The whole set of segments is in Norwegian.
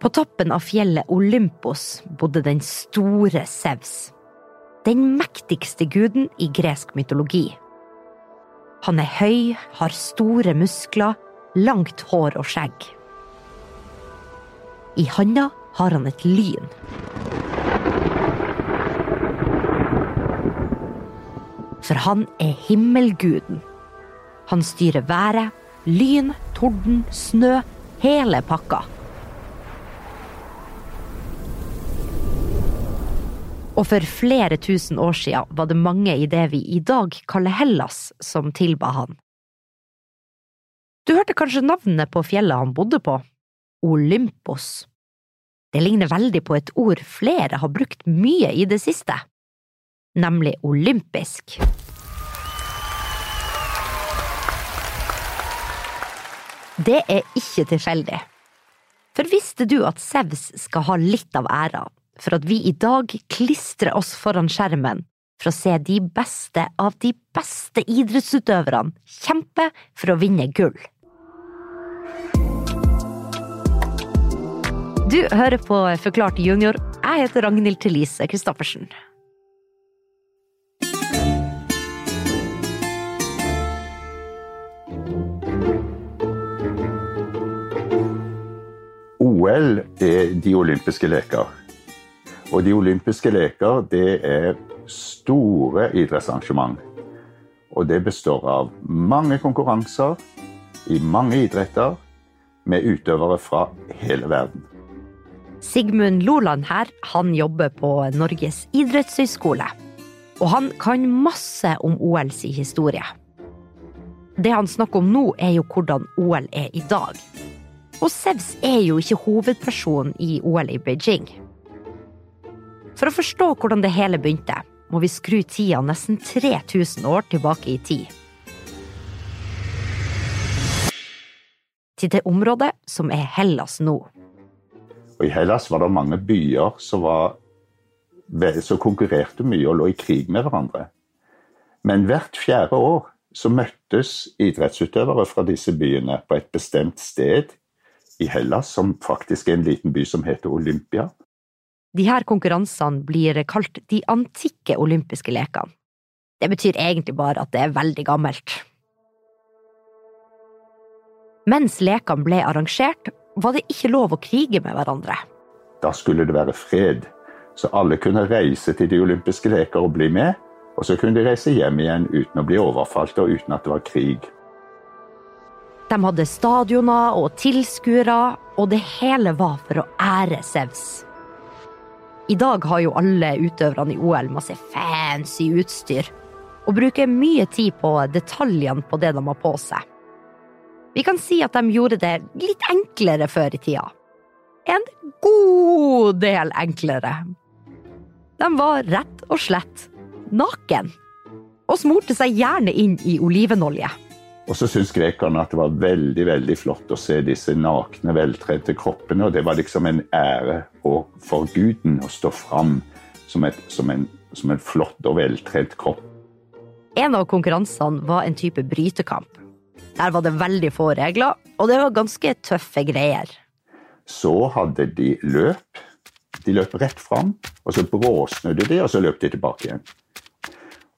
På toppen av fjellet Olympos bodde den store Sevs. Den mektigste guden i gresk mytologi. Han er høy, har store muskler, langt hår og skjegg. I handa har han et lyn. For han er himmelguden. Han styrer været, lyn, torden, snø, hele pakka. Og for flere tusen år siden var det mange i det vi i dag kaller Hellas, som tilba han. Du hørte kanskje navnet på fjellet han bodde på? Olympos. Det ligner veldig på et ord flere har brukt mye i det siste, nemlig olympisk. Det er ikke tilfeldig. For visste du at Sevs skal ha litt av æra for at vi i dag klistrer oss foran skjermen for å se de beste av de beste idrettsutøverne kjempe for å vinne gull? Du hører på Forklart junior. Jeg heter Ragnhild Thelise Christoffersen. OL er de olympiske leker. Og de olympiske leker det er store idrettsarrangement. Og det består av mange konkurranser i mange idretter med utøvere fra hele verden. Sigmund Loland her, han jobber på Norges idrettshøgskole. Og han kan masse om OLs historie. Det han snakker om nå, er jo hvordan OL er i dag. Og Sevs er jo ikke hovedpersonen i OL i Beijing. For å forstå hvordan det hele begynte, må vi skru tida nesten 3000 år tilbake i tid. Til det området som er Hellas nå. Og I Hellas var det mange byer som, var, som konkurrerte mye og lå i krig med hverandre. Men hvert fjerde år så møttes idrettsutøvere fra disse byene på et bestemt sted i Hellas, som faktisk er en liten by som heter Olympia. De her konkurransene blir kalt de antikke olympiske lekene. Det betyr egentlig bare at det er veldig gammelt. Mens lekene ble arrangert, var det ikke lov å krige med hverandre. Da skulle det være fred, så alle kunne reise til de olympiske leker og bli med, og så kunne de reise hjem igjen uten å bli overfalt og uten at det var krig. De hadde stadioner og tilskuere, og det hele var for å ære Sevs. I dag har jo alle utøverne i OL masse fancy utstyr, og bruker mye tid på detaljene på det de har på seg. Vi kan si at de gjorde det litt enklere før i tida. En god del enklere. De var rett og slett naken, og smurte seg gjerne inn i olivenolje. Og så syntes grekerne at det var veldig veldig flott å se disse nakne, veltrente kroppene. Og det var liksom en ære for guden å stå fram som, et, som, en, som en flott og veltrent kropp. En av konkurransene var en type brytekamp. Der var det veldig få regler, og det var ganske tøffe greier. Så hadde de løp. De løp rett fram, og så bråsnudde de, og så løp de tilbake igjen.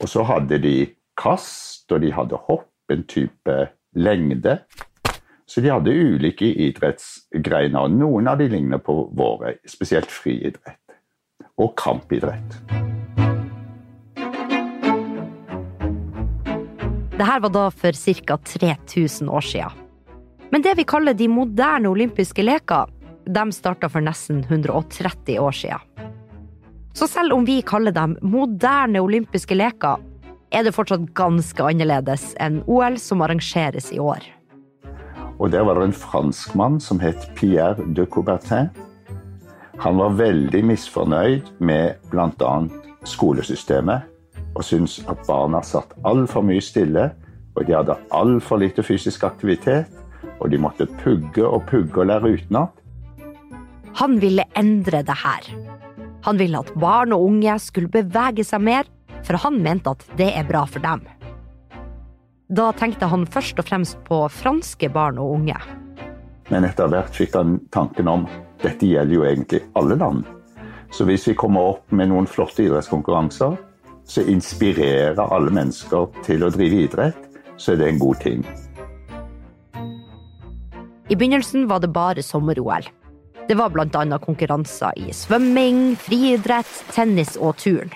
Og så hadde de kast, og de hadde hopp en type lengde. Så de hadde ulike idrettsgreiner. Noen av de ligner på våre, spesielt friidrett. Og kampidrett. Dette var da for ca. 3000 år siden. Men det vi kaller de moderne olympiske leker, de starta for nesten 130 år siden. Så selv om vi kaller dem moderne olympiske leker, er det fortsatt ganske annerledes enn OL som arrangeres i år. Og Der var det en franskmann som het Pierre de Coubertin. Han var veldig misfornøyd med bl.a. skolesystemet, og syntes at barna satt altfor mye stille, og de hadde altfor lite fysisk aktivitet, og de måtte pugge og pugge og lære utenat. Han ville endre det her. Han ville at barn og unge skulle bevege seg mer for han mente at det er bra for dem. Da tenkte han først og fremst på franske barn og unge. Men etter hvert fikk han tanken om dette gjelder jo egentlig alle land. Så hvis vi kommer opp med noen flotte idrettskonkurranser, så inspirerer alle mennesker til å drive idrett, så er det en god ting. I begynnelsen var det bare sommer-OL. Det var bl.a. konkurranser i svømming, friidrett, tennis og turn.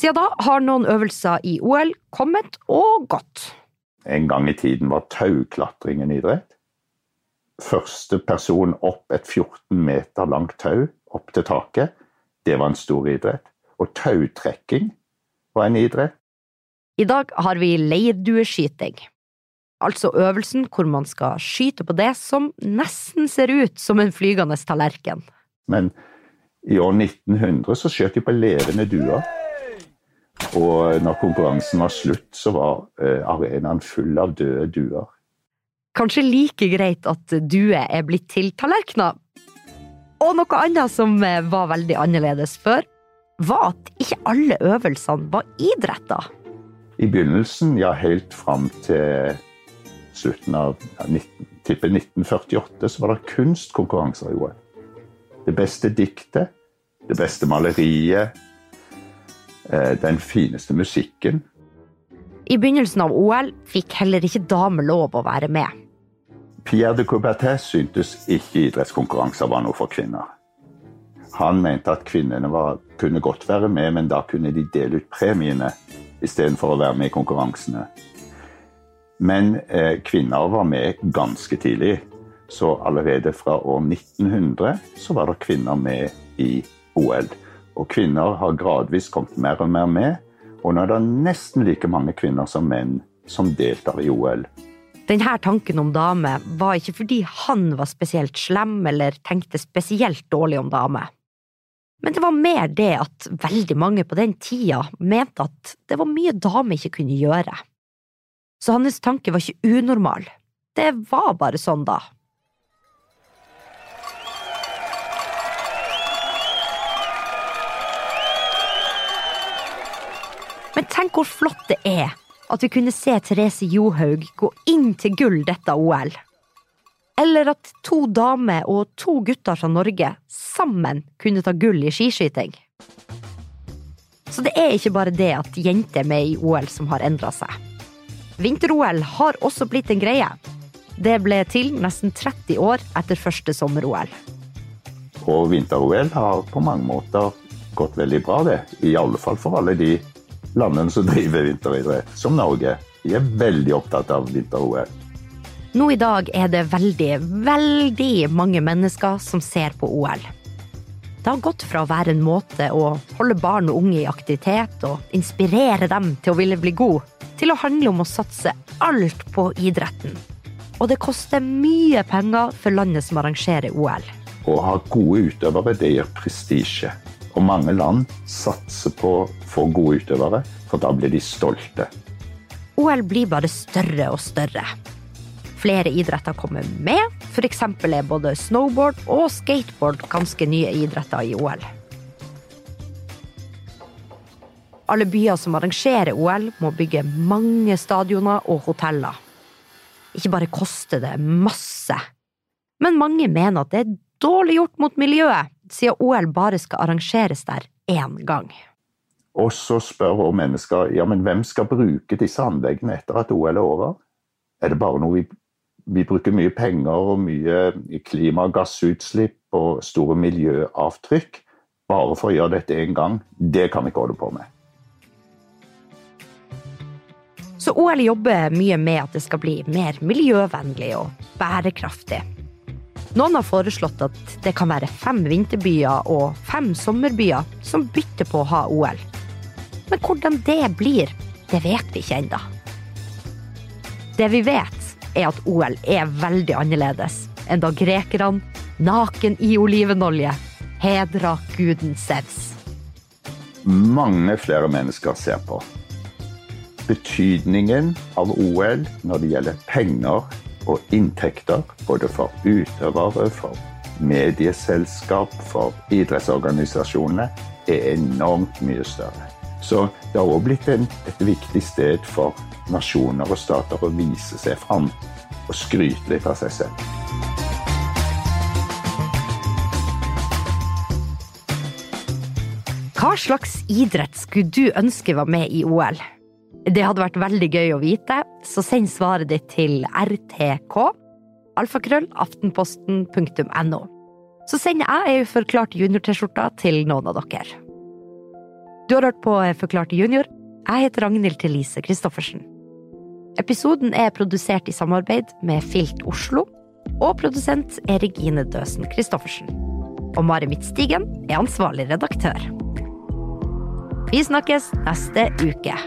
Siden da har noen øvelser i OL kommet og gått. En gang i tiden var tauklatring en idrett. Første person opp et 14 meter langt tau opp til taket, det var en stor idrett. Og tautrekking var en idrett. I dag har vi leirdueskyting. Altså øvelsen hvor man skal skyte på det som nesten ser ut som en flygende tallerken. Men i år 1900 så skjøt de på levende duer. Og når konkurransen var slutt, så var eh, arenaen full av døde duer. Kanskje like greit at duer er blitt til tallerkener. Og noe annet som eh, var veldig annerledes før, var at ikke alle øvelsene var idretter. I begynnelsen, ja helt fram til slutten av ja, 19, 1948, så var det kunstkonkurranser i OL. Det beste diktet, det beste maleriet, den fineste musikken. I begynnelsen av OL fikk heller ikke damer lov å være med. Pierre de Coubertin syntes ikke idrettskonkurranser var noe for kvinner. Han mente at kvinnene var, kunne godt være med, men da kunne de dele ut premiene istedenfor å være med i konkurransene. Men eh, kvinner var med ganske tidlig. Så allerede fra år 1900 så var det kvinner med i OL. Og kvinner har gradvis kommet mer og mer med. Og nå er det nesten like mange kvinner som menn som deltar i OL. Denne tanken om dame var ikke fordi han var spesielt slem eller tenkte spesielt dårlig om dame. Men det var mer det at veldig mange på den tida mente at det var mye damer ikke kunne gjøre. Så hans tanke var ikke unormal. Det var bare sånn da. Men tenk hvor flott det er at vi kunne se Therese Johaug gå inn til gull dette OL. Eller at to damer og to gutter fra Norge sammen kunne ta gull i skiskyting. Så det er ikke bare det at jenter er med i OL som har endra seg. Vinter-OL har også blitt en greie. Det ble til nesten 30 år etter første sommer-OL. Og vinter-OL har på mange måter gått veldig bra, det. I alle fall for alle de landene som driver vinteridrett, som Norge. De er veldig opptatt av vinter-OL. Nå i dag er det veldig, veldig mange mennesker som ser på OL. Det har gått fra å være en måte å holde barn og unge i aktivitet og inspirere dem til å ville bli god, til å handle om å satse alt på idretten. Og det koster mye penger for landet som arrangerer OL. Å ha gode utøvere, det gir prestisje. Og mange land satser på å få gode utøvere, for da blir de stolte. OL blir bare større og større. Flere idretter kommer med, f.eks. er både snowboard og skateboard ganske nye idretter i OL. Alle byer som arrangerer OL, må bygge mange stadioner og hoteller. Ikke bare koster det masse, men mange mener at det er dårlig gjort mot miljøet, siden OL bare skal arrangeres der én gang. Og så spør hun mennesker ja, men hvem skal bruke disse anleggene etter at OL er over. Er det bare noe vi, vi bruker mye penger og mye klimagassutslipp og store miljøavtrykk bare for å gjøre dette én gang? Det kan vi ikke holde på med. Så OL jobber mye med at det skal bli mer miljøvennlig og bærekraftig. Noen har foreslått at det kan være fem vinterbyer og fem sommerbyer som bytter på å ha OL. Men hvordan det blir, det vet vi ikke ennå. Det vi vet, er at OL er veldig annerledes enn da grekerne, naken i olivenolje, hedra guden Sevs. Mange flere mennesker ser på betydningen av OL når det gjelder penger og inntekter både for utøvere, for medieselskap, for idrettsorganisasjonene, er enormt mye større. Så det har òg blitt en, et viktig sted for nasjoner og stater å vise seg fram og skryte litt av seg selv. Hva slags idrett skulle du ønske var med i OL? Det hadde vært veldig gøy å vite, så send svaret ditt til rtk alfakrøll aftenposten.no. Så sender jeg ei forklart junior-T-skjorta til noen av dere. Du har hørt på Forklart junior. Jeg heter Ragnhild Thelise Christoffersen. Episoden er produsert i samarbeid med Filt Oslo, og produsent er Regine Døsen Christoffersen. Og Mari Midtstigen er ansvarlig redaktør. Vi snakkes neste uke.